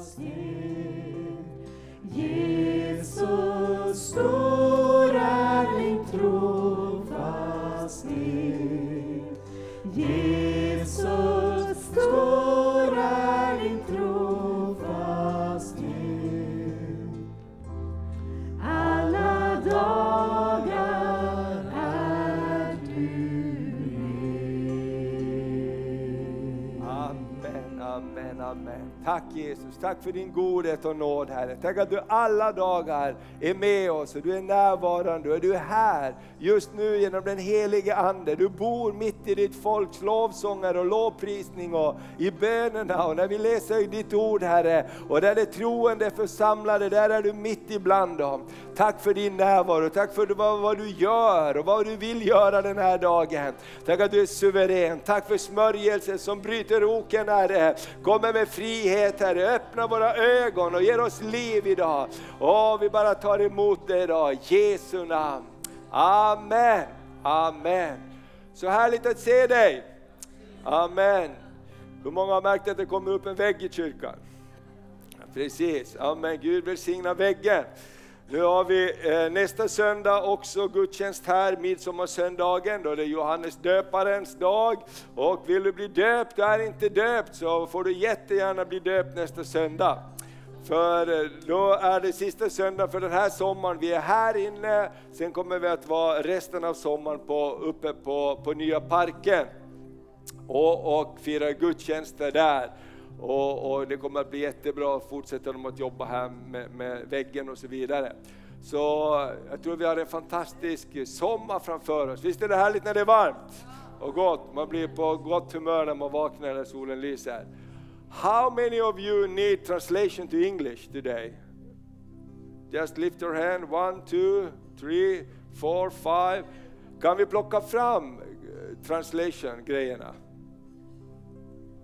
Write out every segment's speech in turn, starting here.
still. Jesus, tack för din godhet och nåd Herre. Tack att du alla dagar är med oss och du är närvarande och du är här just nu genom den helige Ande. Du bor mitt i ditt folks lovsånger och lovprisning och i bönerna och när vi läser ditt ord Herre och där det troende är församlade, där är du mitt ibland dem. Tack för din närvaro, tack för vad, vad du gör och vad du vill göra den här dagen. Tack att du är suverän, tack för smörjelsen som bryter oken Herre. Kommer med frihet Herre, öppna våra ögon och ger oss liv idag. Åh, vi bara tar emot det idag, i Jesu namn. Amen, amen. Så härligt att se dig. Amen. Hur många har märkt att det kommer upp en vägg i kyrkan? Precis, amen. Gud välsigna väggen. Nu har vi eh, nästa söndag också gudstjänst här, midsommarsöndagen, då det är Johannes döparens dag. Och vill du bli döpt och är inte döpt så får du jättegärna bli döpt nästa söndag. För eh, då är det sista söndagen för den här sommaren. Vi är här inne, sen kommer vi att vara resten av sommaren på, uppe på, på Nya Parken och, och fira gudstjänster där. Och, och, det kommer att bli jättebra, fortsätter de att jobba här med, med väggen och så vidare. Så jag tror vi har en fantastisk sommar framför oss. Visst är det härligt när det är varmt och gott? Man blir på gott humör när man vaknar när solen lyser. How many of you need translation to English today? Just lift your hand, one, two, three, four, five. Kan vi plocka fram eh, translation-grejerna?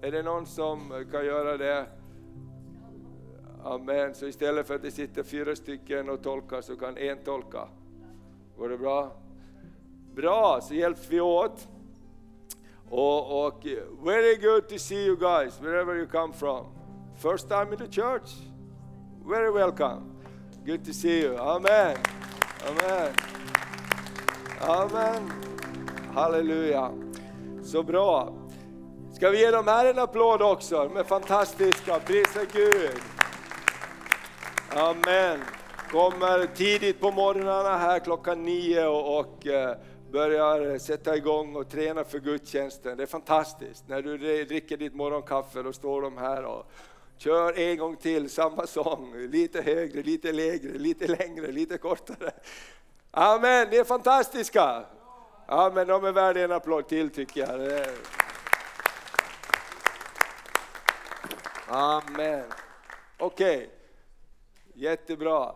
Är det någon som kan göra det? Amen. Så istället för att det sitter fyra stycken och tolkar så kan en tolka. Går det bra? Bra, så hjälps vi åt. Och, och very good to see you guys wherever you come from. First time in the church? Very welcome. Good to see you. Amen. Amen. Amen. Halleluja. Så bra. Ska vi ge dem här en applåd också? De är fantastiska, prisa Gud. Amen. Kommer tidigt på morgnarna här klockan nio och, och eh, börjar sätta igång och träna för gudstjänsten. Det är fantastiskt. När du dricker ditt morgonkaffe då står de här och kör en gång till, samma sång. Lite högre, lite lägre, lite längre, lite kortare. Amen, ni är fantastiska. Amen, de är värda en applåd till tycker jag. Det är- Amen. Okej, jättebra.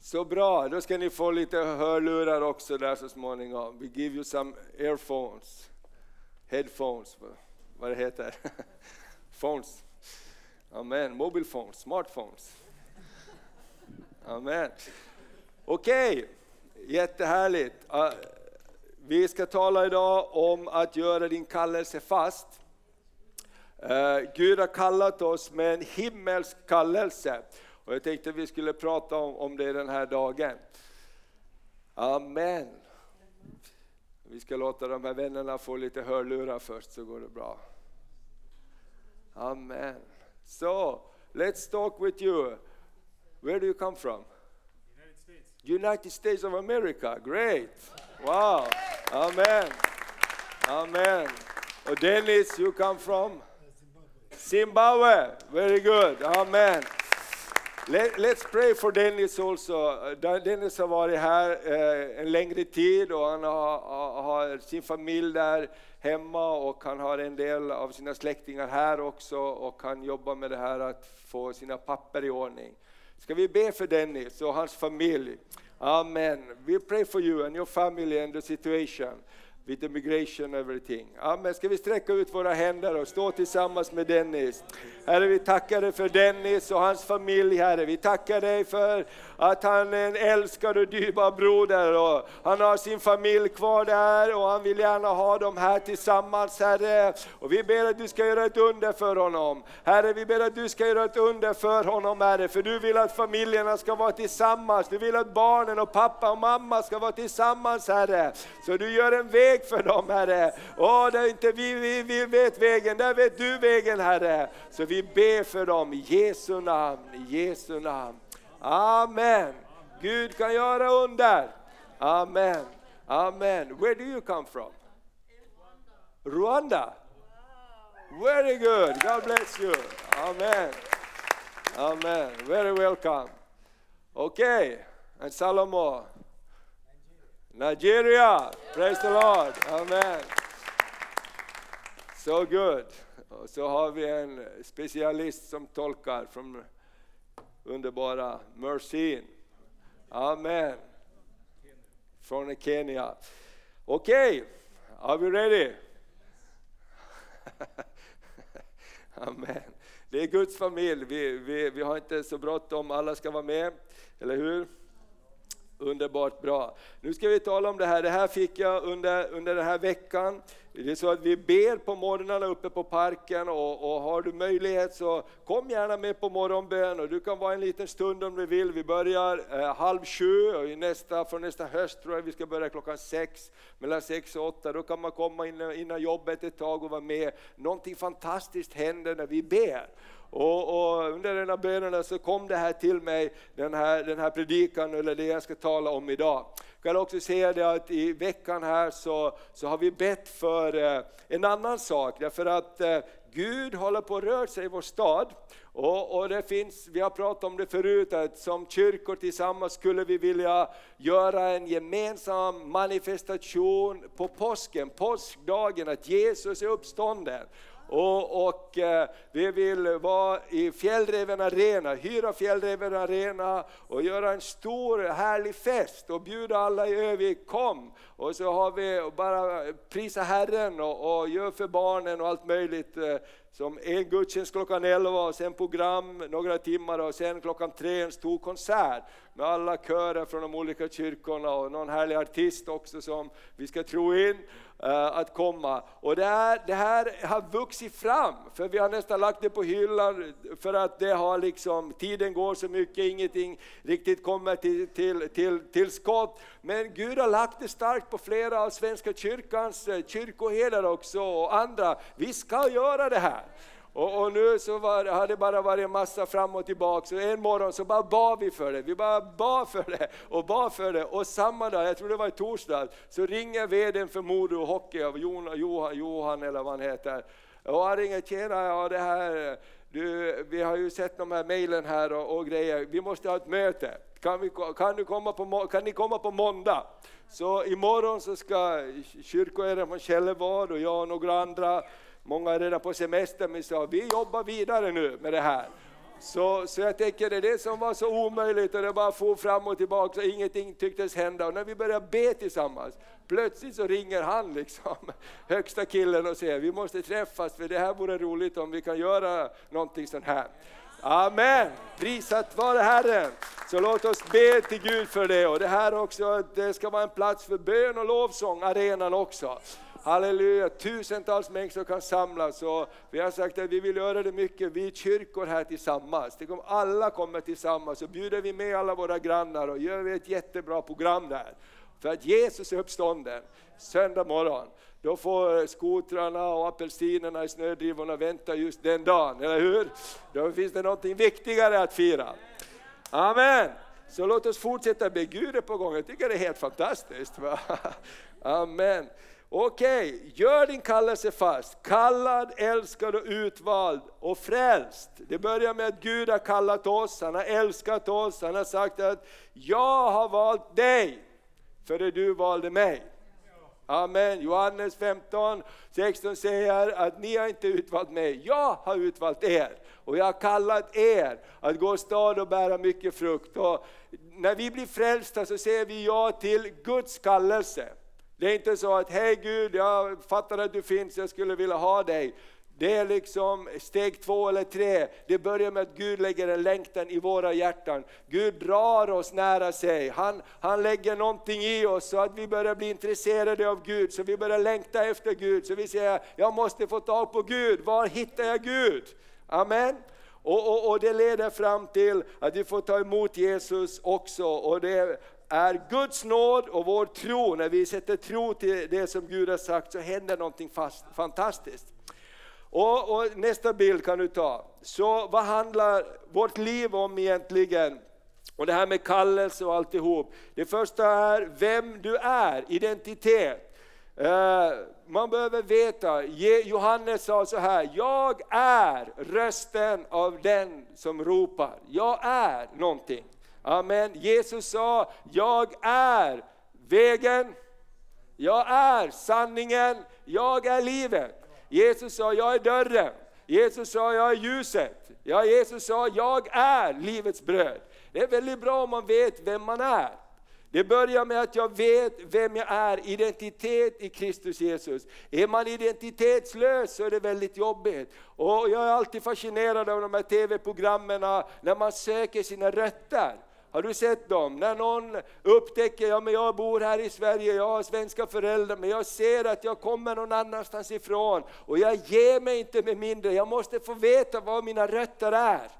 Så bra, då ska ni få lite hörlurar också där så småningom. We give you some earphones, headphones, vad- det heter. Phones. Amen, mobile phones, smartphones. Amen. Okej, jättehärligt. Ah, vi ska tala idag om att göra din kallelse fast. Eh, Gud har kallat oss med en himmelsk kallelse. Och jag tänkte att vi skulle prata om, om det den här dagen. Amen. Vi ska låta de här vännerna få lite hörlurar först så går det bra. Amen. So, let's talk with you. Where do you come from? United States. United States of America, great! Wow, amen, amen. Och Dennis, you come from? Zimbabwe, very good, amen. Let, let's pray for Dennis also. Uh, Dennis har varit här eh, en längre tid och han har, har, har sin familj där hemma och han har en del av sina släktingar här också och han jobbar med det här att få sina papper i ordning. Ska vi be för Dennis och hans familj? Amen. We pray for you and your family and the situation with immigration everything. Amen. Ska vi sträcka ut våra händer och stå tillsammans med Dennis. Herre, vi tackar dig för Dennis och hans familj, Herre. Vi tackar dig för att han är en älskad och dyrbar broder och han har sin familj kvar där och han vill gärna ha dem här tillsammans, Herre. Och vi ber att du ska göra ett under för honom. Herre, vi ber att du ska göra ett under för honom, Herre, för du vill att familjerna ska vara tillsammans. Du vill att barnen och pappa och mamma ska vara tillsammans, Herre. Så du gör en väg för dem, Herre. Åh, där inte vi, vi, vi vet vägen, där vet du vägen, Herre. Så vi ber för dem i Jesu namn, i Jesu namn. Amen. Gud kan göra under. Amen. Amen. Where do you come from? Rwanda. Very good. God bless you. Amen. Amen. Very welcome. Okay. And Salomo. Nigeria. Praise the Lord. Amen. So good. Och så har vi en specialist som tolkar från underbara Mercyn. Amen. Från Kenya. Okej, okay. are we ready? Amen. Det är Guds familj, vi, vi, vi har inte så bråttom, alla ska vara med, eller hur? Underbart bra. Nu ska vi tala om det här, det här fick jag under, under den här veckan. Det är så att vi ber på morgnarna uppe på parken och, och, har du möjlighet så kom gärna med på morgonbön och du kan vara en liten stund om du vill. Vi börjar eh, halv sju och nästa, från nästa höst tror jag vi ska börja klockan sex, mellan sex och åtta. Då kan man komma innan, innan jobbet ett tag och vara med. Någonting fantastiskt händer när vi ber. Och, och, under den här bönerna så kom det här till mig, den här, den här predikan eller det jag ska tala om idag. Jag kan också säga det att i veckan här så, så har vi bett för eh, en annan sak, därför att eh, Gud håller på att röra sig i vår stad. Och, och, det finns, vi har pratat om det förut, att som kyrkor tillsammans skulle vi vilja göra en gemensam manifestation på påsken, påskdagen, att Jesus är uppstånden. Och, och eh, vi vill vara i Fjällräven Arena, hyra Fjällräven Arena och göra en stor härlig fest och bjuda alla i Övik, kom! Och så har vi bara prisa Herren och, och gör för barnen och allt möjligt. Eh, som en gudstjänst klockan 11 och sen program några timmar och sen klockan 3 en stor konsert med alla körer från de olika kyrkorna och någon härlig artist också som vi ska tro in Eh, att komma. Och det här, det här har vuxit fram, för vi har nästan lagt det på hyllan för att det har liksom, tiden går så mycket, ingenting riktigt kommer till, till, till, till skott. Men Gud har lagt det starkt på flera av Svenska kyrkans eh, kyrkoherdar också och andra. Vi ska göra det här. Och, och, nu så var, har det bara varit en massa fram och tillbaka, så en morgon så bara bad vi för det. Vi bara bad för det och bad för det. Och samma dag, jag tror det var i torsdag, så ringer vdn för Modo Hockey av Johan, Johan, Johan eller vad han heter. Och han ringer, tjena, ja det här, du, vi har ju sett de här mejlen här och, och, grejer, vi måste ha ett möte. Kan, vi, kan, du komma på, kan ni komma på måndag? Så imorgon så ska kyrkoherden från Källevad och jag och några andra Många är redan på semester men sa vi jobbar vidare nu med det här. Så, så jag tänker det är det som var så omöjligt och det bara for fram och tillbaka och ingenting tycktes hända. Och när vi började be tillsammans, plötsligt så ringer han liksom, högsta killen och säger vi måste träffas för det här vore roligt om vi kan göra någonting sånt här. Amen! Prisat vare Herren! Så låt oss be till Gud för det. Och det här också, det ska vara en plats för bön och lovsång, arenan också. Halleluja, tusentals människor kan samlas och vi har sagt att vi vill göra det mycket, vi kyrkor här tillsammans. Tänk om alla kommer tillsammans så bjuder vi med alla våra grannar och gör vi ett jättebra program där. För att Jesus är uppstånden, söndag morgon, då får skotrarna och apelsinerna i snödrivorna vänta just den dagen, eller hur? Då finns det någonting viktigare att fira. Amen! Så låt oss fortsätta be, Gud är på gång, jag tycker det är helt fantastiskt. Amen. Okej, okay, gör din kallelse fast. Kallad, älskad och utvald och frälst. Det börjar med att Gud har kallat oss, han har älskat oss, han har sagt att jag har valt dig, före du valde mig. Amen. Johannes 15, 16 säger att ni har inte utvalt mig, jag har utvalt er. Och jag har kallat er att gå stad och bära mycket frukt. Och när vi blir frälsta så säger vi ja till Guds kallelse. Det är inte så att, hej Gud, jag fattar att du finns, jag skulle vilja ha dig. Det är liksom steg två eller tre. Det börjar med att Gud lägger en längtan i våra hjärtan. Gud drar oss nära sig. Han, han lägger någonting i oss så att vi börjar bli intresserade av Gud, så vi börjar längta efter Gud. Så vi säger, jag måste få tag på Gud. Var hittar jag Gud? Amen. Och, och, och det leder fram till att vi får ta emot Jesus också. Och det är Guds nåd och vår tro, när vi sätter tro till det som Gud har sagt så händer någonting fast, fantastiskt. Och, och, nästa bild kan du ta. Så vad handlar vårt liv om egentligen? Och det här med kallelse och alltihop. Det första är vem du är, identitet. Eh, man behöver veta, Johannes sa så här, jag är rösten av den som ropar. Jag är någonting. Amen. Jesus sa, jag är vägen, jag är sanningen, jag är livet. Jesus sa, jag är dörren. Jesus sa, jag är ljuset. Ja, Jesus sa, jag är livets bröd. Det är väldigt bra om man vet vem man är. Det börjar med att jag vet vem jag är, identitet i Kristus Jesus. Är man identitetslös så är det väldigt jobbigt. Och jag är alltid fascinerad av de här TV-programmen när man söker sina rötter. Har du sett dem? När någon upptäcker, ja men jag bor här i Sverige, jag har svenska föräldrar, men jag ser att jag kommer någon annanstans ifrån och jag ger mig inte med mindre, jag måste få veta var mina rötter är.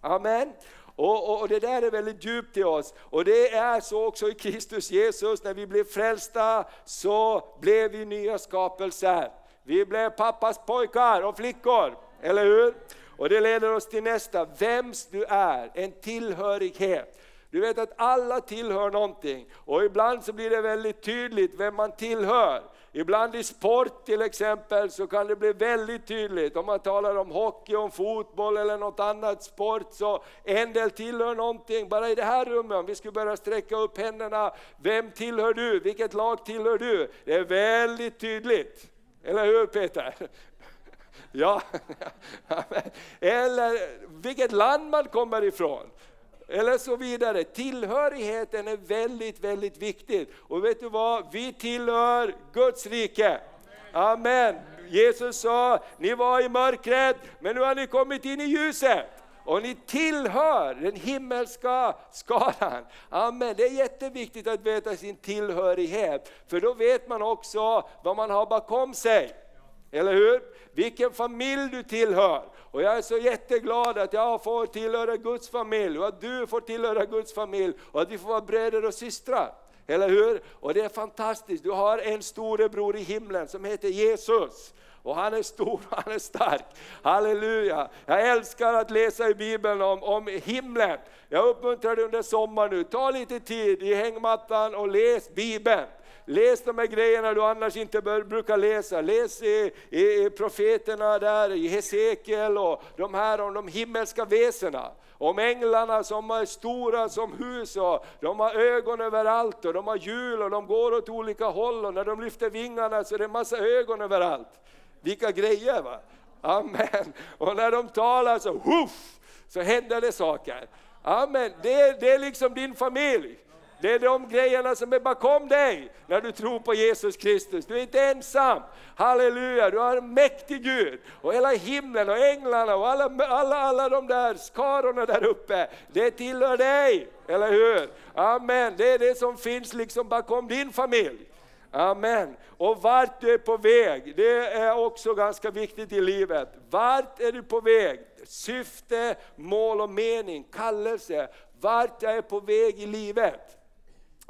Amen. Och, och, och, det där är väldigt djupt i oss. Och det är så också i Kristus Jesus, när vi blev frälsta så blev vi nya skapelser. Vi blev pappas pojkar och flickor, eller hur? Och det leder oss till nästa, vems du är, en tillhörighet. Du vet att alla tillhör någonting och ibland så blir det väldigt tydligt vem man tillhör. Ibland i sport till exempel så kan det bli väldigt tydligt om man talar om hockey, om fotboll eller något annat sport. Så en del tillhör någonting, bara i det här rummet, om vi skulle börja sträcka upp händerna. Vem tillhör du? Vilket lag tillhör du? Det är väldigt tydligt. Eller hur Peter? Ja, eller vilket land man kommer ifrån eller så vidare. Tillhörigheten är väldigt, väldigt viktig. Och vet du vad? Vi tillhör Guds rike. Amen. Jesus sa, ni var i mörkret, men nu har ni kommit in i ljuset. Och ni tillhör den himmelska skaran. Amen. Det är jätteviktigt att veta sin tillhörighet, för då vet man också vad man har bakom sig. Eller hur? Vilken familj du tillhör. Och jag är så jätteglad att jag får tillhöra Guds familj och att du får tillhöra Guds familj och att vi får vara bröder och systrar. Eller hur? Och det är fantastiskt, du har en storebror i himlen som heter Jesus. Och han är stor och han är stark. Halleluja! Jag älskar att läsa i Bibeln om, om himlen. Jag uppmuntrar dig under sommaren nu, ta lite tid i hängmattan och läs Bibeln. Läs de här grejerna du annars inte brukar läsa. Läs i, i, i profeterna där, i Hesekiel och de här om de himmelska väsena. Om änglarna som är stora som hus och de har ögon överallt och de har hjul och de går åt olika håll och när de lyfter vingarna så är det en massa ögon överallt. Vilka grejer va! Amen. Och när de talar så, huff, så händer det saker. Amen. Det, det är liksom din familj. Det är de grejerna som är bakom dig när du tror på Jesus Kristus. Du är inte ensam. Halleluja, du har en mäktig Gud. Och hela himlen och änglarna och alla, alla, alla de där skarorna där uppe, det tillhör dig. Eller hur? Amen, det är det som finns liksom bakom din familj. Amen. Och vart du är på väg, det är också ganska viktigt i livet. Vart är du på väg? Syfte, mål och mening, kallelse. Vart jag är på väg i livet.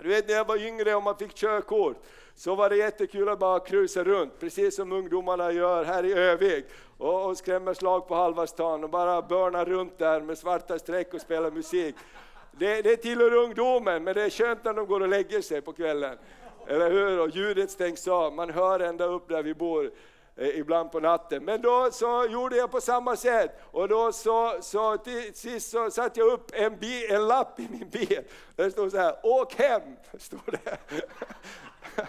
Du vet när jag var yngre och man fick körkort, så var det jättekul att bara krusa runt, precis som ungdomarna gör här i Övik. Och, och skrämmer slag på halva stan och bara börnar runt där med svarta streck och spelar musik. Det, det tillhör ungdomen, men det är skönt när de går och lägger sig på kvällen. Eller hur? Och ljudet stängs av, man hör ända upp där vi bor. Eh, ibland på natten. Men då så gjorde jag på samma sätt och då så, så till sist så satte jag upp en, bi, en lapp i min bil. Där stod så här, åk hem! Stod det.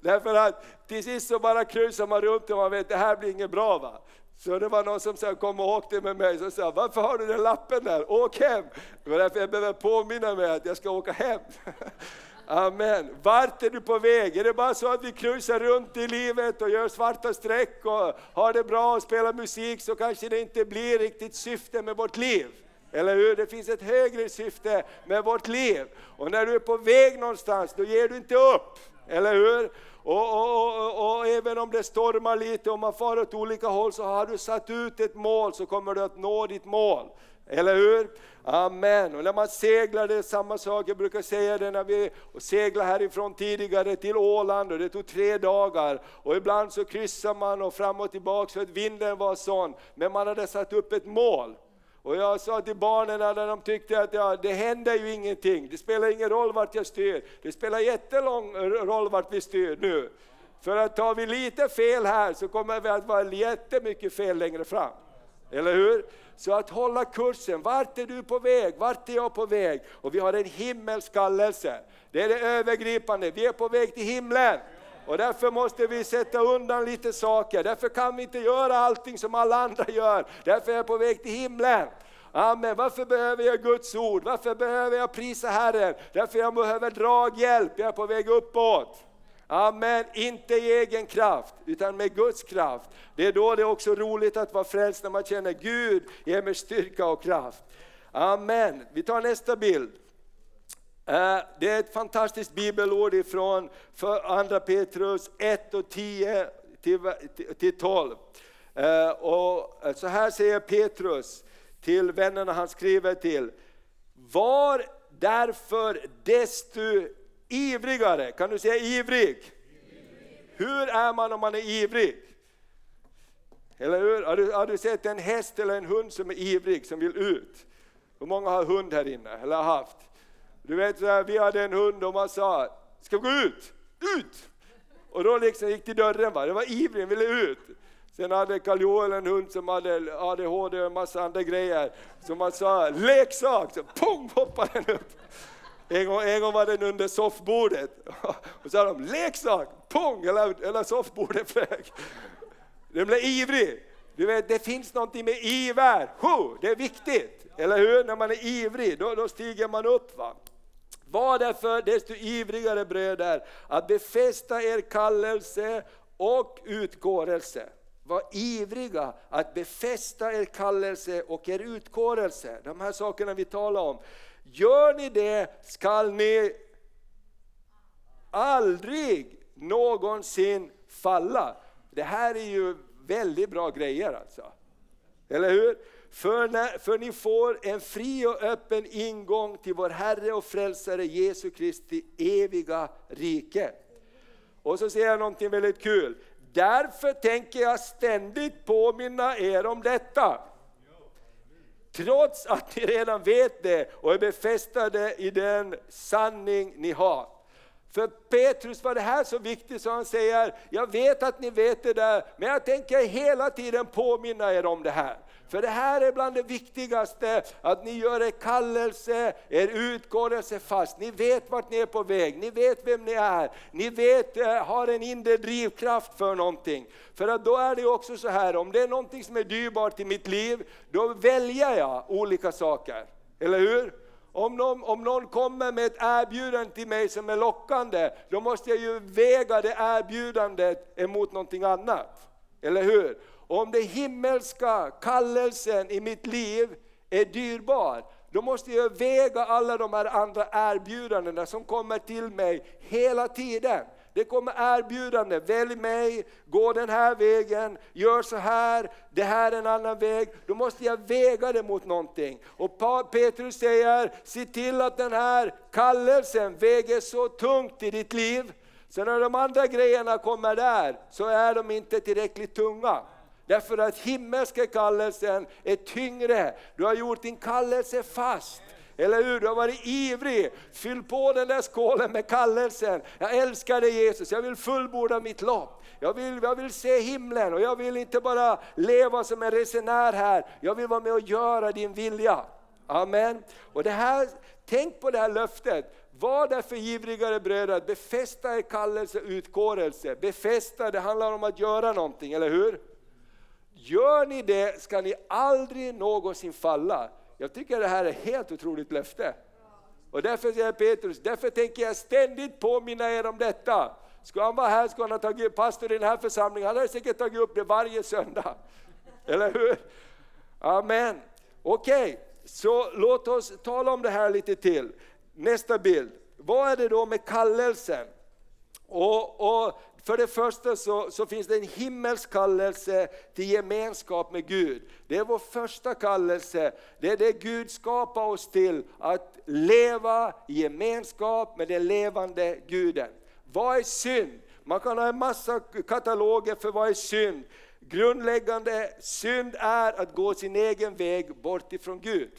Därför att till sist så bara krusar man runt och man vet det här blir inget bra. Va? Så det var någon som så kom och åkte med mig och sa, varför har du den lappen där? Åk hem! Det var därför jag behöver påminna mig att jag ska åka hem. Amen. Vart är du på väg? Är det bara så att vi kryssar runt i livet och gör svarta streck och har det bra och spelar musik så kanske det inte blir riktigt syfte med vårt liv. Eller hur? Det finns ett högre syfte med vårt liv. Och när du är på väg någonstans, då ger du inte upp. Eller hur? Och, och, och, och, även om det stormar lite och man far åt olika håll så har du satt ut ett mål så kommer du att nå ditt mål. Eller hur? Amen. Och när man seglar, det är samma sak, jag brukar säga det när vi seglade härifrån tidigare till Åland och det tog tre dagar. Och ibland så kryssar man och fram och tillbaka för att vinden var sån. Men man hade satt upp ett mål. Och jag sa till barnen när de tyckte att ja, det händer ju ingenting, det spelar ingen roll vart jag styr. Det spelar jättelång roll vart vi styr nu. För att tar vi lite fel här så kommer vi att vara jättemycket fel längre fram. Eller hur? Så att hålla kursen, vart är du på väg? Vart är jag på väg? Och vi har en himmelsk kallelse. Det är det övergripande, vi är på väg till himlen. Och därför måste vi sätta undan lite saker, därför kan vi inte göra allting som alla andra gör. Därför är jag på väg till himlen. Amen. Varför behöver jag Guds ord? Varför behöver jag prisa Herren? Därför jag behöver draghjälp, jag är på väg uppåt. Amen, inte i egen kraft, utan med Guds kraft. Det är då det är också roligt att vara frälst, när man känner Gud ger mig styrka och kraft. Amen. Vi tar nästa bild. Eh, det är ett fantastiskt bibelord ifrån andra Petrus 1 och 10 till 12. Eh, och eh, så här säger Petrus till vännerna han skriver till. Var därför desto ivrigare. Kan du säga ivrig? Hur är man om man är ivrig? Eller hur? Har du, har du sett en häst eller en hund som är ivrig, som vill ut? Hur många har hund här inne, eller har haft? Du vet, vi hade en hund och man sa, ska vi gå ut? Ut! Och då liksom gick till dörren, va? det var ivrig, ville ut. Sen hade Karl Joel en hund som hade ADHD och en massa andra grejer. Så man sa leksak, så pong hoppade den upp. En gång, en gång var den under soffbordet. Och så sa de leksak, pong, eller, eller soffbordet flög. Den blev ivrig. Du vet, det finns någonting med iver, Ho, det är viktigt. Eller hur? När man är ivrig, då, då stiger man upp. Va? Var därför desto ivrigare bröder att befästa er kallelse och utgårelse. Var ivriga att befästa er kallelse och er utkårelse. De här sakerna vi talar om. Gör ni det skall ni aldrig någonsin falla. Det här är ju väldigt bra grejer alltså. Eller hur? För, när, för ni får en fri och öppen ingång till vår Herre och Frälsare Jesu Kristi eviga rike. Och så säger jag någonting väldigt kul. Därför tänker jag ständigt påminna er om detta. Trots att ni redan vet det och är befästade i den sanning ni har. För Petrus var det här så viktigt så han säger, jag vet att ni vet det där, men jag tänker hela tiden påminna er om det här. För det här är bland det viktigaste, att ni gör er kallelse, er utgåelse fast. Ni vet vart ni är på väg, ni vet vem ni är, ni vet, eh, har en inre drivkraft för någonting. För att då är det också så här, om det är någonting som är dyrbart i mitt liv, då väljer jag olika saker. Eller hur? Om någon, om någon kommer med ett erbjudande till mig som är lockande, då måste jag ju väga det erbjudandet emot någonting annat. Eller hur? Om den himmelska kallelsen i mitt liv är dyrbar, då måste jag väga alla de här andra erbjudandena som kommer till mig hela tiden. Det kommer erbjudanden, välj mig, gå den här vägen, gör så här, det här är en annan väg. Då måste jag väga det mot någonting. Och Petrus säger, se till att den här kallelsen väger så tungt i ditt liv, så när de andra grejerna kommer där, så är de inte tillräckligt tunga. Därför att himmelska kallelsen är tyngre. Du har gjort din kallelse fast. Eller hur? Du har varit ivrig. Fyll på den där skålen med kallelsen. Jag älskar dig Jesus, jag vill fullborda mitt lopp. Jag vill, jag vill se himlen och jag vill inte bara leva som en resenär här. Jag vill vara med och göra din vilja. Amen. Och det här, tänk på det här löftet. Var därför ivrigare bröder, att befästa er kallelse och utkårelse. Befästa, det handlar om att göra någonting, eller hur? Gör ni det ska ni aldrig någonsin falla. Jag tycker det här är ett helt otroligt löfte. Och därför säger Petrus, därför tänker jag ständigt påminna er om detta. Skulle han vara här skulle han ha tagit pastor i den här församlingen, han hade säkert tagit upp det varje söndag. Eller hur? Amen. Okej, okay. så låt oss tala om det här lite till. Nästa bild. Vad är det då med kallelsen? Och, och för det första så, så, finns det en himmelsk kallelse till gemenskap med Gud. Det är vår första kallelse, det är det Gud skapar oss till, att leva i gemenskap med den levande Guden. Vad är synd? Man kan ha en massa kataloger för vad är synd. Grundläggande synd är att gå sin egen väg bort ifrån Gud.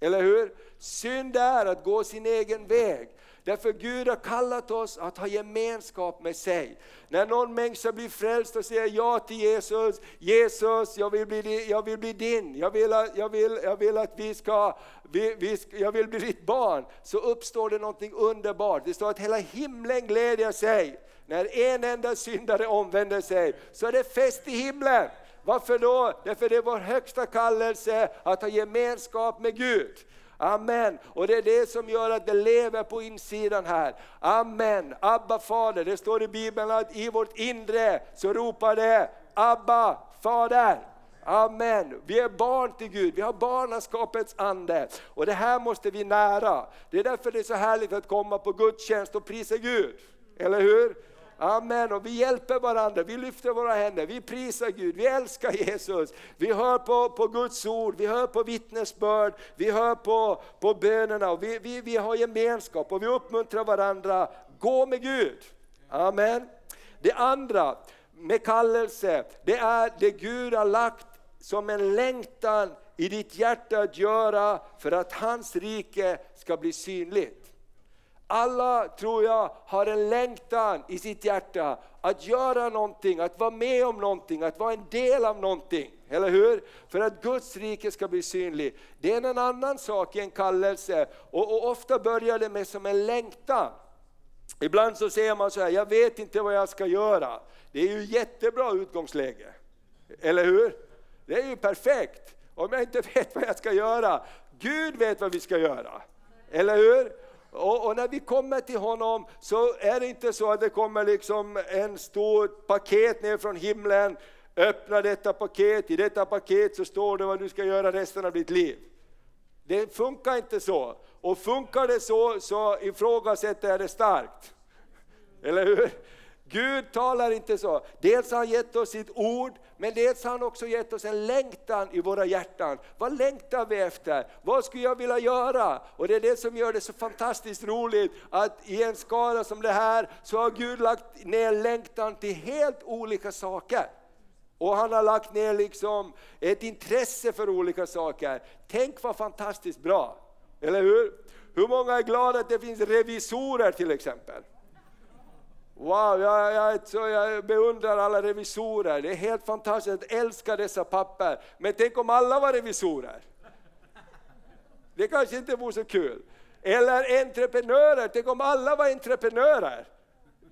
Eller hur? Synd är att gå sin egen väg. Därför Gud har kallat oss att ha gemenskap med sig. När någon människa blir frälst och säger ja till Jesus, Jesus jag vill bli, jag vill bli din, jag vill, jag vill, jag vill att vi ska, vi, vi, jag vill bli ditt barn, så uppstår det någonting underbart. Det står att hela himlen glädjer sig. När en enda syndare omvänder sig så är det fest i himlen. Varför då? Därför det är vår högsta kallelse att ha gemenskap med Gud. Amen. Och det är det som gör att det lever på insidan här. Amen. Abba Fader, det står i Bibeln att i vårt inre så ropar det Abba Fader. Amen. Vi är barn till Gud, vi har barnaskapets ande. Och det här måste vi nära. Det är därför det är så härligt att komma på gudstjänst och prisa Gud. Eller hur? Amen, och vi hjälper varandra, vi lyfter våra händer, vi prisar Gud, vi älskar Jesus. Vi hör på, på Guds ord, vi hör på vittnesbörd, vi hör på, på bönerna, och vi, vi, vi har gemenskap och vi uppmuntrar varandra. Gå med Gud. Amen. Det andra med kallelse, det är det Gud har lagt som en längtan i ditt hjärta att göra för att hans rike ska bli synligt. Alla, tror jag, har en längtan i sitt hjärta att göra någonting, att vara med om någonting, att vara en del av någonting. Eller hur? För att Guds rike ska bli synligt. Det är en annan sak i en kallelse och, och ofta börjar det med som en längtan. Ibland så säger man så här, jag vet inte vad jag ska göra. Det är ju jättebra utgångsläge. Eller hur? Det är ju perfekt. Om jag inte vet vad jag ska göra, Gud vet vad vi ska göra. Eller hur? Och, och, när vi kommer till honom så är det inte så att det kommer liksom en stor paket ner från himlen, öppna detta paket, i detta paket så står det vad du ska göra resten av ditt liv. Det funkar inte så. Och funkar det så, så ifrågasätter jag det starkt. Eller hur? Gud talar inte så. Dels har han gett oss sitt ord, men dels har han också gett oss en längtan i våra hjärtan. Vad längtar vi efter? Vad skulle jag vilja göra? Och det är det som gör det så fantastiskt roligt att i en skara som det här så har Gud lagt ner längtan till helt olika saker. Och han har lagt ner liksom ett intresse för olika saker. Tänk vad fantastiskt bra! Eller hur? Hur många är glada att det finns revisorer till exempel? Wow, jag, jag, jag beundrar alla revisorer, det är helt fantastiskt, att älska dessa papper. Men tänk om alla var revisorer? Det kanske inte vore så kul. Eller entreprenörer, tänk om alla var entreprenörer?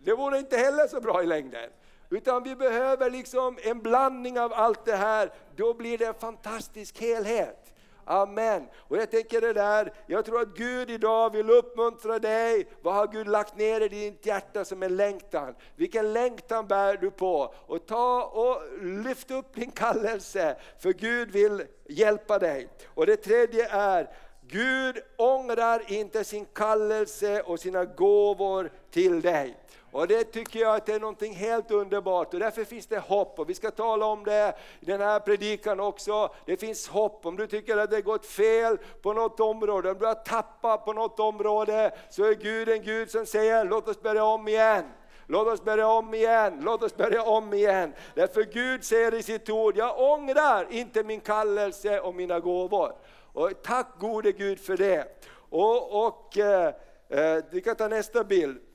Det vore inte heller så bra i längden. Utan vi behöver liksom en blandning av allt det här, då blir det en fantastisk helhet. Amen. Och jag tänker det där, jag tror att Gud idag vill uppmuntra dig. Vad har Gud lagt ner i ditt hjärta som en längtan? Vilken längtan bär du på? Och ta och lyft upp din kallelse, för Gud vill hjälpa dig. Och det tredje är, Gud ångrar inte sin kallelse och sina gåvor till dig. Och det tycker jag att det är någonting helt underbart och därför finns det hopp och vi ska tala om det i den här predikan också. Det finns hopp om du tycker att det har gått fel på något område, om du har tappat på något område så är Gud en Gud som säger låt oss börja om igen. Låt oss börja om igen, låt oss börja om igen. Därför Gud säger i sitt ord, jag ångrar inte min kallelse och mina gåvor. Och tack gode Gud för det. Och, och eh, eh vi kan ta nästa bild.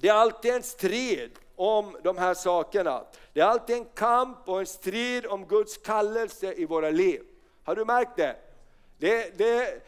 Det är alltid en strid om de här sakerna. Det är alltid en kamp och en strid om Guds kallelse i våra liv. Har du märkt det? det, det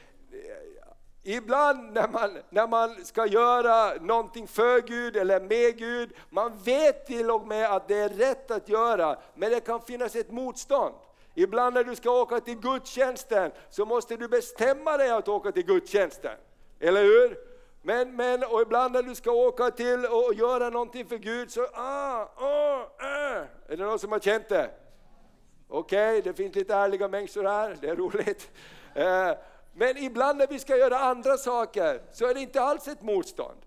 ibland när man, när man ska göra någonting för Gud eller med Gud, man vet till och med att det är rätt att göra, men det kan finnas ett motstånd. Ibland när du ska åka till gudstjänsten så måste du bestämma dig att åka till gudstjänsten. Eller hur? Men, men och ibland när du ska åka till och göra någonting för Gud så, ah, ah, ah. Är det någon som har känt det? Okej, okay, det finns lite ärliga människor här, det är roligt. Eh, men ibland när vi ska göra andra saker så är det inte alls ett motstånd.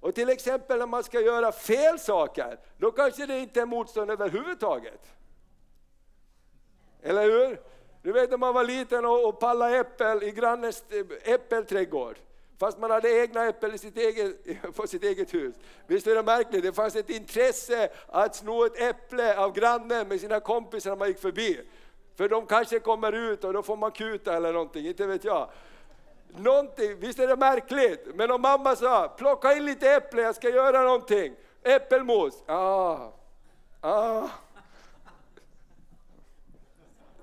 Och till exempel när man ska göra fel saker, då kanske det inte är motstånd överhuvudtaget. Eller hur? Du vet när man var liten och, och pallade äppel i grannens eh, äppelträdgård. Fast man hade egna äpplen i sitt eget, på sitt eget hus. Visst är det märkligt? Det fanns ett intresse att sno ett äpple av grannen med sina kompisar när man gick förbi. För de kanske kommer ut och då får man kuta eller någonting, inte vet jag. Någonting, visst är det märkligt? Men om mamma sa, plocka in lite äpple, jag ska göra någonting. Äppelmos. Ah. Ah.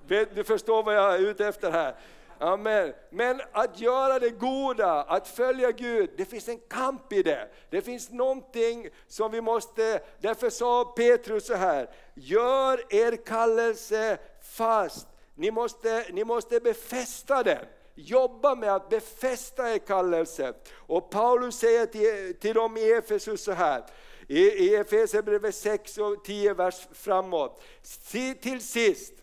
Du förstår vad jag är ute efter här. Amen. Men att göra det goda, att följa Gud, det finns en kamp i det. Det finns någonting som vi måste, därför sa Petrus så här, gör er kallelse fast. Ni måste, ni måste befästa den. Jobba med att befästa er kallelse. Och Paulus säger till, till dem i Efesus så här, i, i Efesierbrevet 6 och 10 vers framåt. Till sist,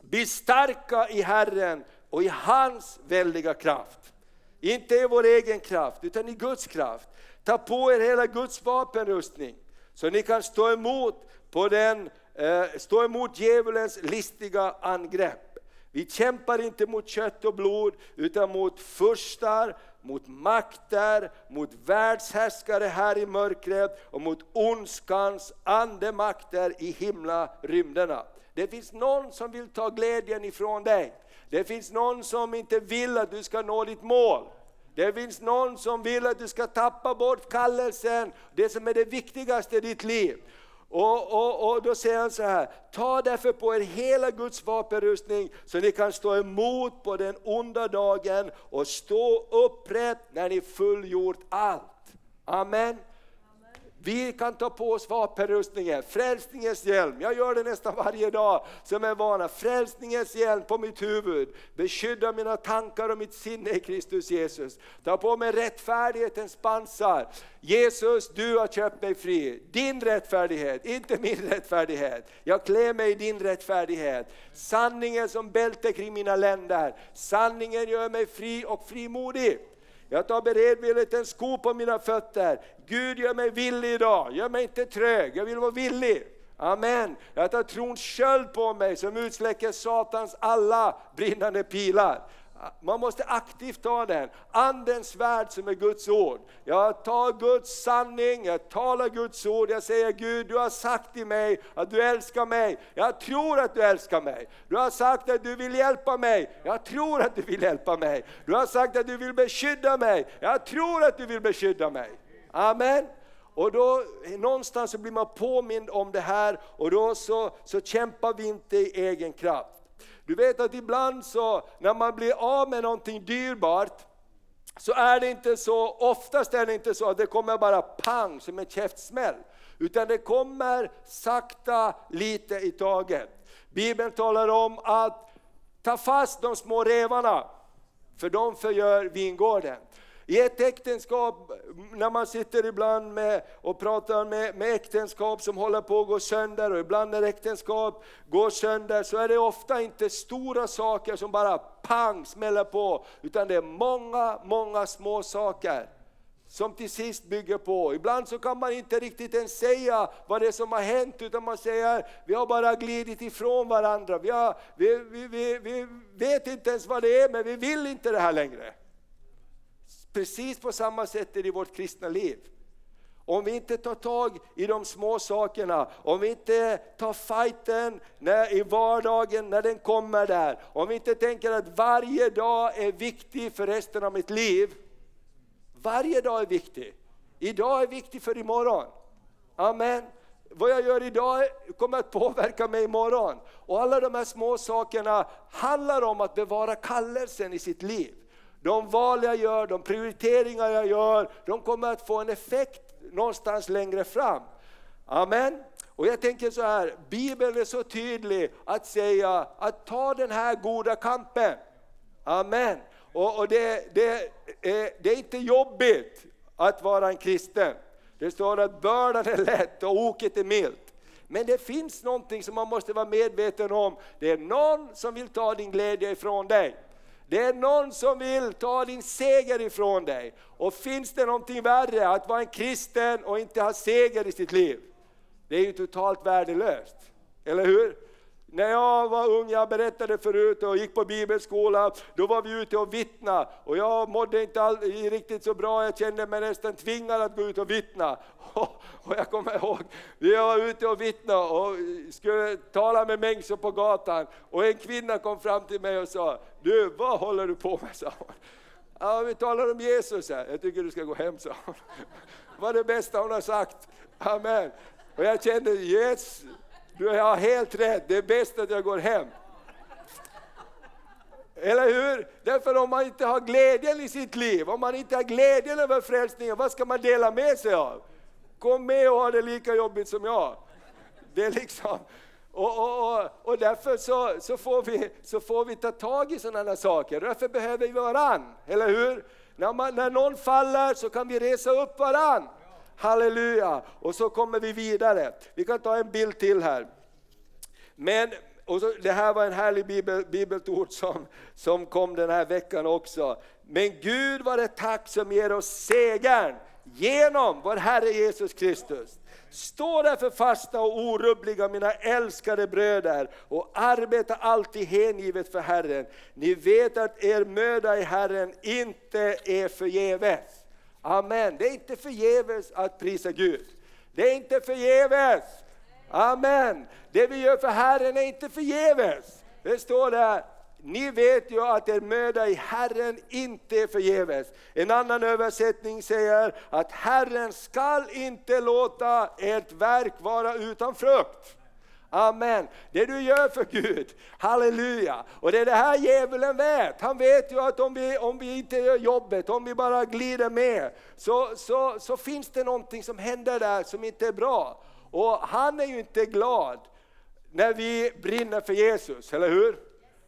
bli starka i Herren och i hans väldiga kraft. Inte i vår egen kraft, utan i Guds kraft. Ta på er hela Guds vapenrustning, så ni kan stå emot, på den, eh, stå emot djävulens listiga angrepp. Vi kämpar inte mot kött och blod, utan mot furstar, mot makter, mot världshärskare här i mörkret och mot ondskans andemakter i himla rymderna. Det finns någon som vill ta glädjen ifrån dig. Det finns någon som inte vill att du ska nå ditt mål. Det finns någon som vill att du ska tappa bort kallelsen, det som är det viktigaste i ditt liv. Och, och, och då säger han så här, ta därför på er hela Guds vapenrustning så ni kan stå emot på den onda dagen och stå upprätt när ni fullgjort allt. Amen. Vi kan ta på oss vapenrustningen, frälsningens hjälm. Jag gör det nästan varje dag som en vana. Frälsningens hjälm på mitt huvud. Beskydda mina tankar och mitt sinne i Kristus Jesus. Ta på mig rättfärdighetens pansar. Jesus, du har köpt mig fri. Din rättfärdighet, inte min rättfärdighet. Jag klär mig i din rättfärdighet. Sanningen som bälte kring mina länder. Sanningen gör mig fri och frimodig. Jag tar beredvilligt en sko på mina fötter. Gud gör mig villig idag, gör mig inte trög, jag vill vara villig. Amen. Jag tar trons sköld på mig som utsläcker Satans alla brinnande pilar. Man måste aktivt ta den. Andens värld som är Guds ord. Jag tar Guds sanning, jag talar Guds ord, jag säger Gud du har sagt till mig att du älskar mig. Jag tror att du älskar mig. Du har sagt att du vill hjälpa mig. Jag tror att du vill hjälpa mig. Du har sagt att du vill beskydda mig. Jag tror att du vill beskydda mig. Amen. Och då någonstans så blir man påmind om det här och då så, så kämpar vi inte i egen kraft. Du vet att ibland så, när man blir av med någonting dyrbart, så är det inte så, oftast är det inte så att det kommer bara pang som en käftsmäll. Utan det kommer sakta, lite i taget. Bibeln talar om att ta fast de små revarna, för de förgör vingården. I ett äktenskap, när man sitter ibland med och pratar med, med äktenskap som håller på att gå sönder och ibland när äktenskap går sönder så är det ofta inte stora saker som bara pang smäller på, utan det är många, många små saker som till sist bygger på. Ibland så kan man inte riktigt ens säga vad det är som har hänt, utan man säger vi har bara glidit ifrån varandra. Vi, har, vi, vi, vi, vi vet inte ens vad det är, men vi vill inte det här längre. Precis på samma sätt är det i vårt kristna liv. Om vi inte tar tag i de små sakerna, om vi inte tar fighten när, i vardagen när den kommer där, om vi inte tänker att varje dag är viktig för resten av mitt liv. Varje dag är viktig. Idag är viktig för imorgon. Amen. Vad jag gör idag kommer att påverka mig imorgon. Och alla de här små sakerna handlar om att bevara kallelsen i sitt liv. De val jag gör, de prioriteringar jag gör, de kommer att få en effekt någonstans längre fram. Amen. Och jag tänker så här, Bibeln är så tydlig att säga att ta den här goda kampen. Amen. Och, och det, det, är, det är inte jobbigt att vara en kristen. Det står att bördan är lätt och oket är milt. Men det finns någonting som man måste vara medveten om. Det är någon som vill ta din glädje ifrån dig. Det är någon som vill ta din seger ifrån dig. Och finns det någonting värre, att vara en kristen och inte ha seger i sitt liv? Det är ju totalt värdelöst. Eller hur? När jag var ung, jag berättade förut och gick på bibelskola, då var vi ute och vittna och jag mådde inte all, riktigt så bra, jag kände mig nästan tvingad att gå ut och vittna. Och, jag kommer ihåg, vi var ute och vittna och skulle tala med människor på gatan och en kvinna kom fram till mig och sa, du vad håller du på med? sa hon. Ja, vi talar om Jesus här. Jag tycker du ska gå hem, sa hon. Det var det bästa hon har sagt. Amen. Och jag kände, yes, du har helt rätt, det är bäst att jag går hem. Eller hur? Därför om man inte har glädjen i sitt liv, om man inte har glädjen över frälsningen, vad ska man dela med sig av? Kom med och ha det lika jobbigt som jag. Det är liksom, och, och, och, och därför så, så, får vi, så får vi ta tag i sådana saker, därför behöver vi varann, eller hur? När, man, när någon faller så kan vi resa upp varann. Halleluja! Och så kommer vi vidare. Vi kan ta en bild till här. Men och så, det här var en härlig bibel, bibelord som, som kom den här veckan också. Men Gud var det tack som ger oss segern genom vår Herre Jesus Kristus. Stå därför fasta och orubbliga mina älskade bröder och arbeta alltid hängivet för Herren. Ni vet att er möda i Herren inte är förgäves. Amen. Det är inte förgäves att prisa Gud. Det är inte förgäves. Amen. Det vi gör för Herren är inte förgäves. Det står där, ni vet ju att er möda i Herren inte är förgäves. En annan översättning säger att Herren skall inte låta ert verk vara utan frukt. Amen. Det du gör för Gud, halleluja. Och det är det här djävulen vet. Han vet ju att om vi, om vi inte gör jobbet, om vi bara glider med, så, så, så finns det någonting som händer där som inte är bra. Och han är ju inte glad när vi brinner för Jesus, eller hur?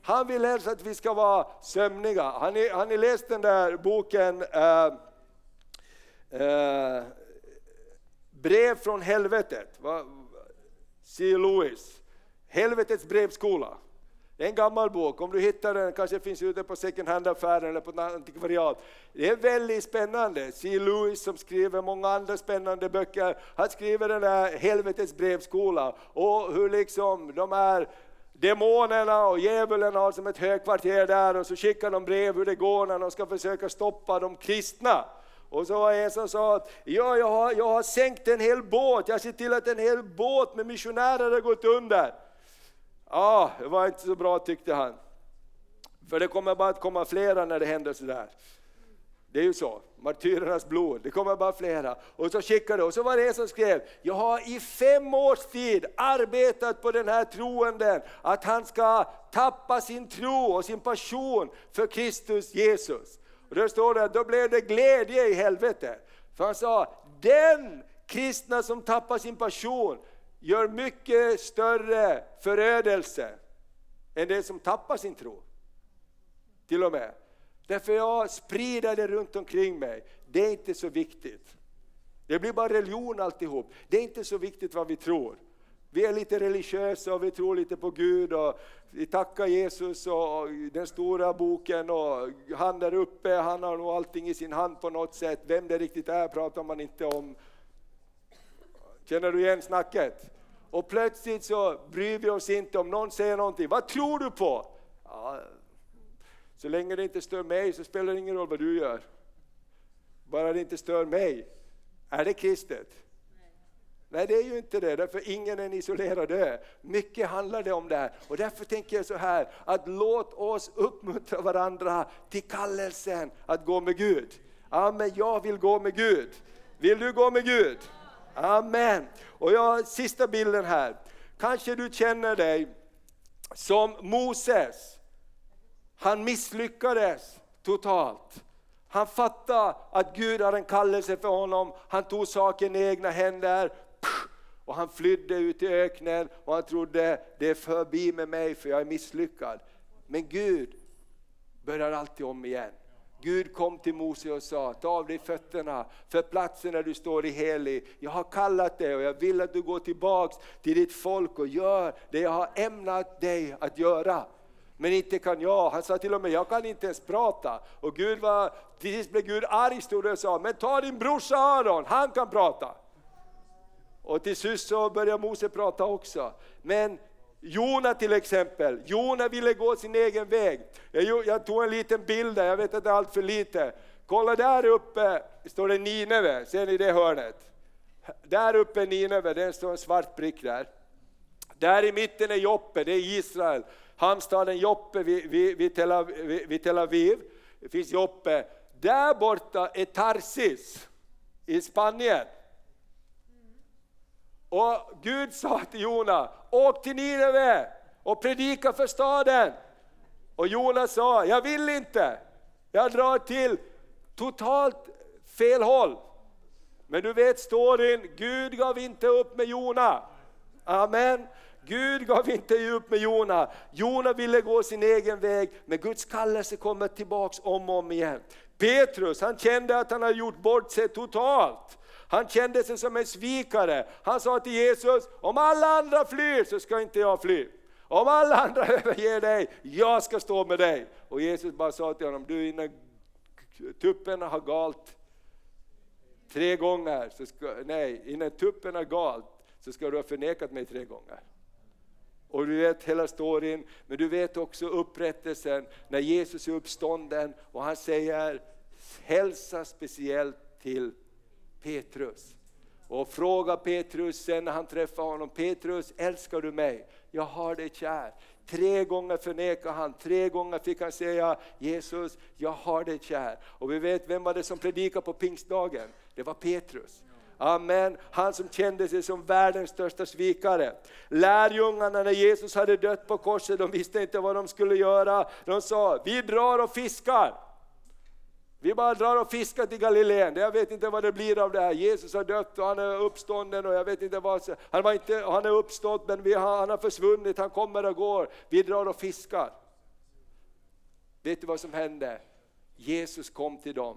Han vill helst att vi ska vara sömniga. Har ni, har ni läst den där boken eh, eh, Brev från helvetet? C. Lewis, Helvetets brevskola. Det är en gammal bok, om du hittar den, kanske finns ute på second hand-affären eller på antikvariat. Det är väldigt spännande. C. Lewis som skriver många andra spännande böcker, han skriver den där Helvetets brevskola och hur liksom de här demonerna och djävulen har som ett högkvarter där och så skickar de brev hur det går när de ska försöka stoppa de kristna. Och så var en som sa att ja, jag, har, jag har sänkt en hel båt, jag har sett till att en hel båt med missionärer har gått under. Ja, det var inte så bra tyckte han. För det kommer bara att komma flera när det händer sådär. Det är ju så, martyrernas blod, det kommer bara flera. Och så skickade och så var det en som skrev, jag har i fem års tid arbetat på den här troenden, att han ska tappa sin tro och sin passion för Kristus Jesus. Och då står det, då blev det glädje i helvete. För han sa, den kristna som tappar sin passion gör mycket större förödelse än den som tappar sin tro. Till och med. Därför jag sprider det runt omkring mig. Det är inte så viktigt. Det blir bara religion alltihop. Det är inte så viktigt vad vi tror. Vi är lite religiösa och vi tror lite på Gud och vi tackar Jesus och den stora boken och han där uppe, han har nog allting i sin hand på något sätt. Vem det riktigt är pratar man inte om. Känner du igen snacket? Och plötsligt så bryr vi oss inte om någon säger någonting. Vad tror du på? Ja, så länge det inte stör mig så spelar det ingen roll vad du gör. Bara det inte stör mig. Är det kristet? Nej, det är ju inte det, därför ingen är en isolerad ö. Mycket handlar det om det här. Och därför tänker jag så här, att låt oss uppmuntra varandra till kallelsen att gå med Gud. Amen, jag vill gå med Gud. Vill du gå med Gud? Amen. Och jag, sista bilden här. Kanske du känner dig som Moses. Han misslyckades totalt. Han fattade att Gud har en kallelse för honom. Han tog saken i egna händer, och han flydde ut i öknen och han trodde det är förbi med mig för jag är misslyckad. Men Gud börjar alltid om igen. Gud kom till Mose och sa, ta av dig fötterna för platsen där du står i helig. Jag har kallat dig och jag vill att du går tillbaks till ditt folk och gör det jag har ämnat dig att göra. Men inte kan jag. Han sa till och med, jag kan inte ens prata. Och Gud var, till sist blev Gud arg stod och sa, men ta din brorsa Aron, han kan prata. Och till sist så började Mose prata också. Men Jona till exempel, Jona ville gå sin egen väg. Jag, jag tog en liten bild där, jag vet att det är allt för lite. Kolla där uppe står det Nineve, ser ni det hörnet? Där uppe är Nineve, det står en svart prick där. Där i mitten är Joppe, det är Israel. Hamnstaden Joppe vid, vid, vid, Tel Aviv, vid Tel Aviv, det finns Joppe. Där borta är Tarsis i Spanien. Och Gud sa till Jona, åk till Nineve och predika för staden. Och Jona sa, jag vill inte. Jag drar till totalt fel håll. Men du vet storyn, Gud gav inte upp med Jona. Amen. Gud gav inte upp med Jona. Jona ville gå sin egen väg, men Guds kallelse kommer tillbaks om och om igen. Petrus, han kände att han hade gjort bort sig totalt. Han kände sig som en svikare. Han sa till Jesus, om alla andra flyr så ska inte jag fly. Om alla andra överger dig, jag ska stå med dig. Och Jesus bara sa till honom, du innan tuppen har galt tre gånger, så ska, nej, innan tuppen har galt så ska du ha förnekat mig tre gånger. Och du vet hela storyn, men du vet också upprättelsen när Jesus är uppstånden och han säger hälsa speciellt till Petrus. Och fråga Petrus sen när han träffar honom, Petrus älskar du mig? Jag har dig kär. Tre gånger förnekade han, tre gånger fick han säga Jesus, jag har dig kär. Och vi vet vem var det som predikade på pingstdagen? Det var Petrus. Amen. Han som kände sig som världens största svikare. Lärjungarna när Jesus hade dött på korset, de visste inte vad de skulle göra. De sa, vi drar och fiskar. Vi bara drar och fiskar till Galileen, jag vet inte vad det blir av det här. Jesus har dött och han är uppstånden och jag vet inte vad, han, var inte, han är uppstått men vi har, han har försvunnit, han kommer och går. Vi drar och fiskar. Vet du vad som hände? Jesus kom till dem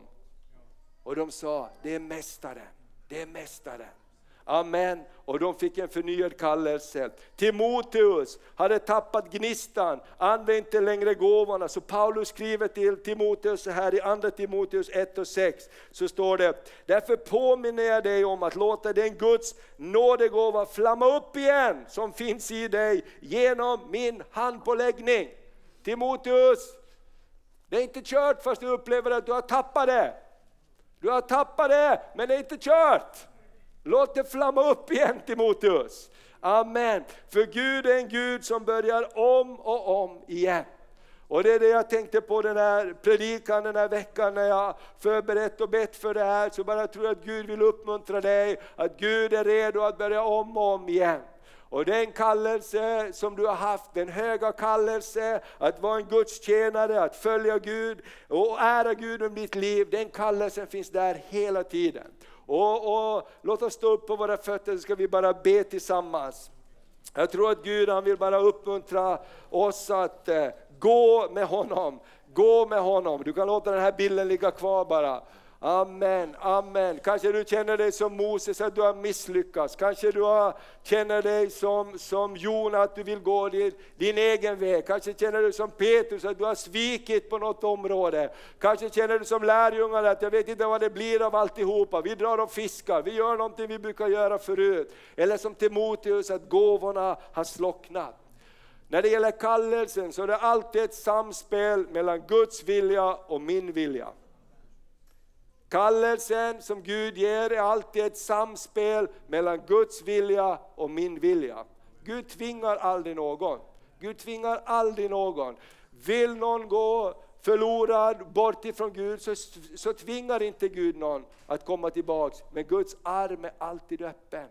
och de sa, det är Mästaren, det är Mästaren. Amen. Och de fick en förnyad kallelse. Timoteus hade tappat gnistan, använde inte längre gåvorna. Så Paulus skriver till Timoteus så här i andra Timoteus 1 och 6. Så står det, därför påminner jag dig om att låta den Guds nådegåva flamma upp igen som finns i dig genom min handpåläggning. Timoteus, det är inte kört fast du upplever att du har tappat det. Du har tappat det, men det är inte kört. Låt det flamma upp igen oss. Amen. För Gud är en Gud som börjar om och om igen. Och det är det jag tänkte på den här predikan den här veckan när jag förberett och bett för det här. Så bara tror jag att Gud vill uppmuntra dig, att Gud är redo att börja om och om igen. Och den kallelse som du har haft, den höga kallelse att vara en gudstjänare, att följa Gud och ära Gud om ditt liv, den kallelsen finns där hela tiden. Och, och, låt oss stå upp på våra fötter så ska vi bara be tillsammans. Jag tror att Gud han vill bara uppmuntra oss att eh, gå med honom. Gå med honom. Du kan låta den här bilden ligga kvar bara. Amen, amen. Kanske du känner dig som Moses, att du har misslyckats. Kanske du har, känner dig som, som Jona, att du vill gå din, din egen väg. Kanske känner du som Petrus, att du har svikit på något område. Kanske känner du som lärjungarna, att jag vet inte vad det blir av alltihopa. Vi drar och fiskar, vi gör någonting vi brukar göra förut. Eller som Timoteus, att gåvorna har slocknat. När det gäller kallelsen så är det alltid ett samspel mellan Guds vilja och min vilja. Kallelsen som Gud ger är alltid ett samspel mellan Guds vilja och min vilja. Gud tvingar aldrig någon. Gud tvingar aldrig någon. Vill någon gå förlorad bort ifrån Gud så, så tvingar inte Gud någon att komma tillbaks. Men Guds arm är alltid öppen.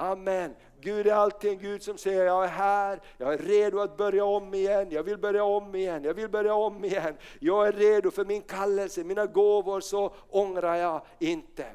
Amen. Gud är alltid en Gud som säger, jag är här, jag är redo att börja om igen, jag vill börja om igen, jag vill börja om igen. Jag är redo för min kallelse, mina gåvor så ångrar jag inte.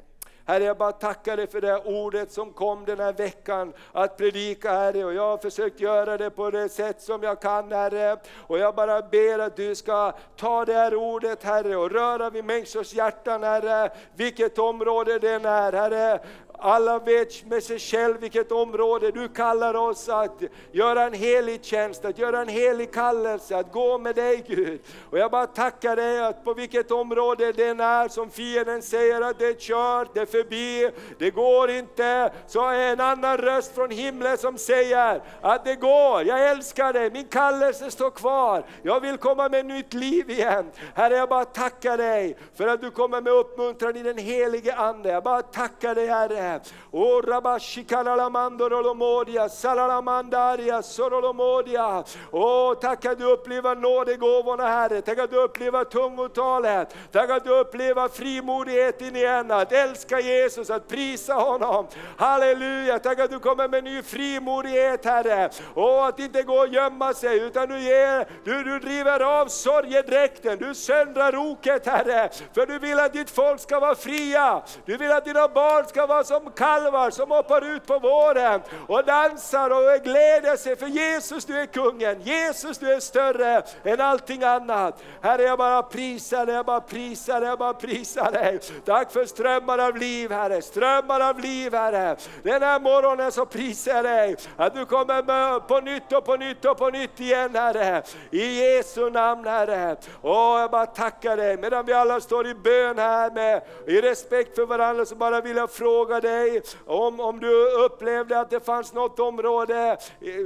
Herre, jag bara tackar dig för det ordet som kom den här veckan att predika Herre. Och jag har försökt göra det på det sätt som jag kan Herre. Och jag bara ber att du ska ta det här ordet Herre och röra vid människors hjärtan Herre. Vilket område det än är Herre. Alla vet med sig själv vilket område du kallar oss att göra en helig tjänst, att göra en helig kallelse, att gå med dig Gud. Och jag bara tackar dig att på vilket område det är som fienden säger att det är kört, det är förbi, det går inte, så är en annan röst från himlen som säger att det går, jag älskar dig, min kallelse står kvar, jag vill komma med nytt liv igen. Herre jag bara tackar dig för att du kommer med uppmuntran i den helige Ande. Jag bara tackar dig Herre O oh, rabashikalalamandorolomodia, salalamandaria, sorolomodia. Oh, tack att du upplever nådegåvorna Herre, tack att du upplever tungotalet, tack att du upplever frimodigheten igen, att älska Jesus, att prisa honom. Halleluja, tack att du kommer med ny frimodighet Herre. Och att inte gå och gömma sig, utan du, ger, du, du driver av sorgedräkten, du söndrar oket Herre. För du vill att ditt folk ska vara fria, du vill att dina barn ska vara som kalvar som hoppar ut på våren och dansar och gläder sig för Jesus du är kungen, Jesus du är större än allting annat. Herre jag bara prisar dig, jag bara prisar dig, jag bara prisar dig. Tack för strömmar av liv Herre, strömmar av liv Herre. Den här morgonen så prisar jag dig att du kommer på nytt och på nytt och på nytt igen Herre. I Jesu namn Herre. Åh, jag bara tackar dig medan vi alla står i bön här med i respekt för varandra så bara vill jag fråga dig om, om du upplevde att det fanns något område,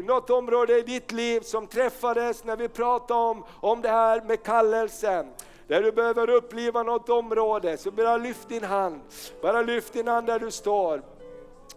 något område i ditt liv som träffades när vi pratade om, om det här med kallelsen där du behöver uppleva något område, så bara lyft din hand. Bara lyft din hand där du står.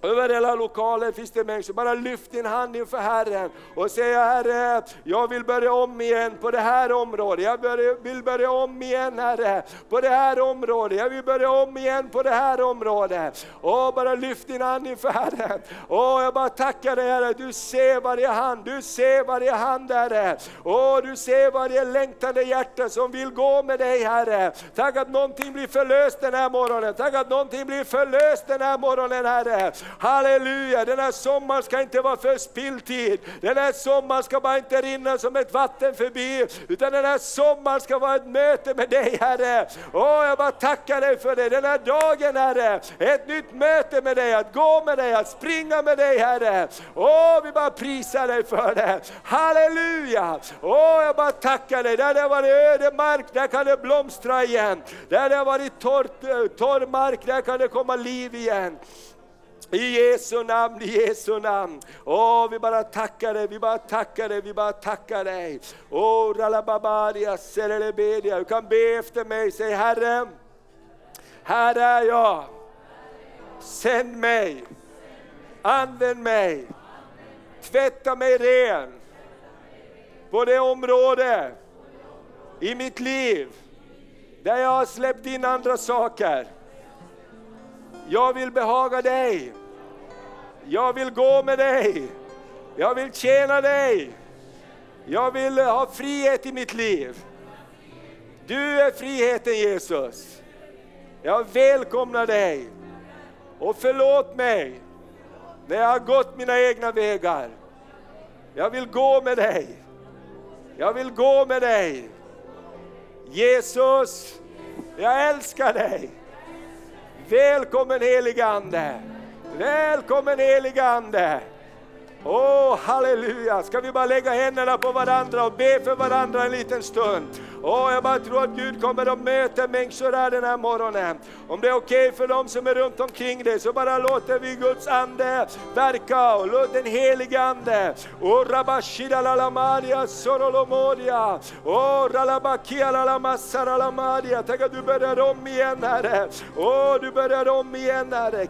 Över hela lokalen finns det människor, bara lyft din hand inför Herren och säg Herre, jag vill börja om igen på det här området. Jag vill börja om igen Herre, på det här området. Jag vill börja om igen på det här området. Åh, bara lyft din hand inför Herren. Åh, jag bara tackar dig Herre, du ser varje hand, du ser varje hand Herre. Åh, du ser varje längtande hjärta som vill gå med dig Herre. Tack att någonting blir förlöst den här morgonen, tack att någonting blir förlöst den här morgonen Herre. Halleluja, den här sommaren ska inte vara för spilltid. Den här sommaren ska bara inte rinna som ett vatten förbi, utan den här sommaren ska vara ett möte med dig Herre. Åh, jag bara tackar dig för det. Den här dagen Herre, ett nytt möte med dig, att gå med dig, att springa med dig Herre. Åh, vi bara prisar dig för det. Halleluja! Åh, jag bara tackar dig. Där det har varit öde mark, där kan det blomstra igen. Där det har varit torr, eh, torr mark, där kan det komma liv igen. I Jesu namn, i Jesu namn. Åh, vi bara tackar dig, vi bara tackar dig, vi bara tackar dig. Åh, ralababaria, serelebedia. Du kan be efter mig, säg Herre, här är jag. Sänd mig, använd mig, tvätta mig ren på det område i mitt liv där jag har släppt in andra saker. Jag vill behaga dig. Jag vill gå med dig. Jag vill tjäna dig. Jag vill ha frihet i mitt liv. Du är friheten Jesus. Jag välkomnar dig. Och förlåt mig när jag har gått mina egna vägar. Jag vill gå med dig. Jag vill gå med dig. Jesus, jag älskar dig. Välkommen helige Ande. Välkommen helige Ande! Åh, oh, halleluja! Ska vi bara lägga händerna på varandra och be för varandra en liten stund? Åh, oh, jag bara tror att Gud kommer att möta människor här den här morgonen. Om det är okej okay för dem som är runt omkring dig så bara låter vi Guds Ande verka och låt den helige Ande. Åh, rabashida ralabakia. Tänk att du börjar om igen Herre. Åh, du börjar om igen Herre.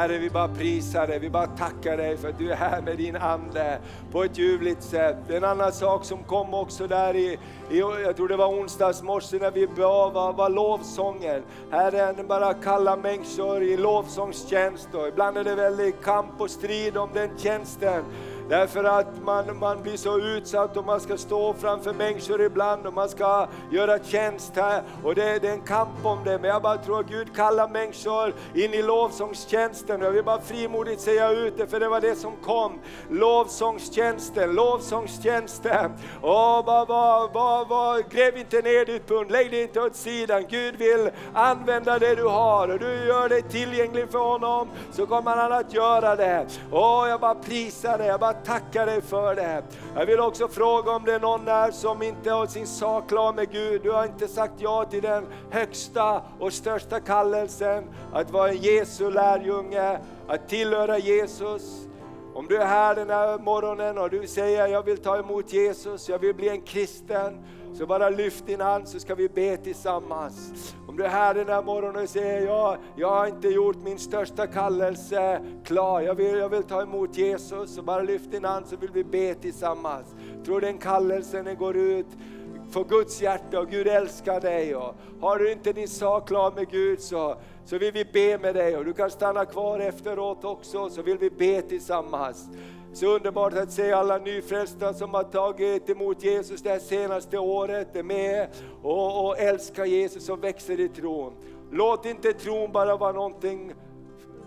Herre, vi bara prisar dig, vi bara tackar dig för att du är här med din Ande på ett ljuvligt sätt. En annan sak som kom också där i, i jag tror det var onsdags morse när vi bad var, var lovsången. Herren bara kallar människor i lovsångstjänst och ibland är det väldigt kamp och strid om den tjänsten. Därför att man, man blir så utsatt och man ska stå framför människor ibland och man ska göra tjänst här. Och det, det är en kamp om det. Men jag bara tror att Gud kallar människor in i lovsångstjänsten. Jag vill bara frimodigt säga ut det, för det var det som kom. Lovsångstjänsten, lovsångstjänsten. Åh, bara, bara, bara, bara, gräv inte ner ditt pund, lägg det inte åt sidan. Gud vill använda det du har och du gör det tillgängligt för honom så kommer han att göra det. Åh, jag bara prisar dig, jag bara tackar dig för det. Jag vill också fråga om det är någon där som inte har sin sak klar med Gud. Du har inte sagt ja till den högsta och största kallelsen att vara en Jesu lärjunge, att tillhöra Jesus. Om du är här den här morgonen och du säger jag vill ta emot Jesus, jag vill bli en kristen, så bara lyft din hand så ska vi be tillsammans. Du är här den här morgonen och säger jag, jag har inte gjort min största kallelse klar, jag vill, jag vill ta emot Jesus, så bara lyft din hand så vill vi be tillsammans. Tror den kallelsen den går ut för Guds hjärta och Gud älskar dig. Och har du inte din sak klar med Gud så, så vill vi be med dig och du kan stanna kvar efteråt också så vill vi be tillsammans. Så underbart att se alla nyfrälsta som har tagit emot Jesus det här senaste året, är med och, och älskar Jesus och växer i tron. Låt inte tron bara vara någonting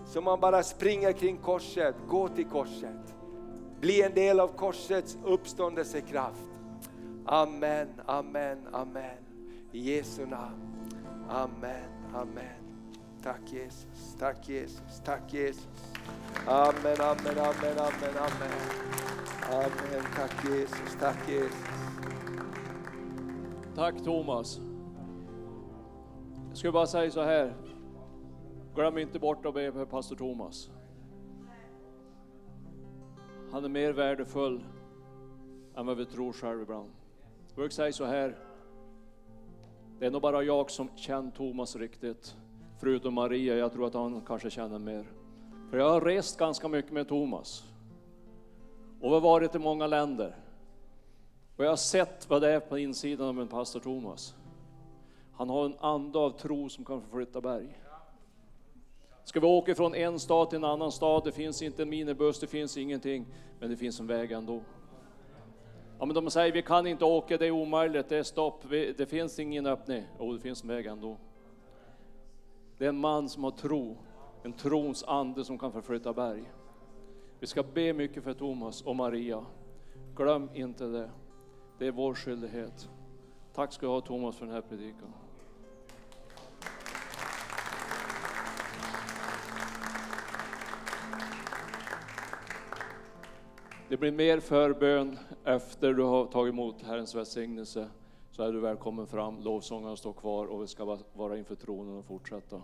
som man bara springer kring korset, gå till korset. Bli en del av korsets uppståndelsekraft. Amen, amen, amen. I Jesu namn. Amen, amen. Tack Jesus, tack Jesus, tack Jesus. Amen, amen, amen, amen, amen. Amen, tack Jesus, tack Jesus. Tack Thomas. Jag skulle bara säga så här. Glöm inte bort att be för pastor Thomas. Han är mer värdefull än vad vi tror själv ibland. Jag brukar säga så här. Det är nog bara jag som känner Thomas riktigt. Förutom Maria, jag tror att han kanske känner mer. För jag har rest ganska mycket med Thomas. Och vi har varit i många länder. Och jag har sett vad det är på insidan av en pastor Thomas. Han har en ande av tro som kan förflytta berg. Ska vi åka från en stad till en annan stad, det finns inte en minibuss, det finns ingenting, men det finns en väg ändå. Ja, men de säger vi kan inte åka, det är omöjligt, det är stopp, vi, det finns ingen öppning. Jo, det finns en väg ändå. Det är en man som har tro, en trons ande som kan förflytta berg. Vi ska be mycket för Thomas och Maria. Glöm inte det. Det är vår skyldighet. Tack ska du ha Thomas för den här predikan. Det blir mer förbön efter du har tagit emot Herrens välsignelse. Så är du välkommen fram, lovsångarna står kvar och vi ska vara inför tronen och fortsätta.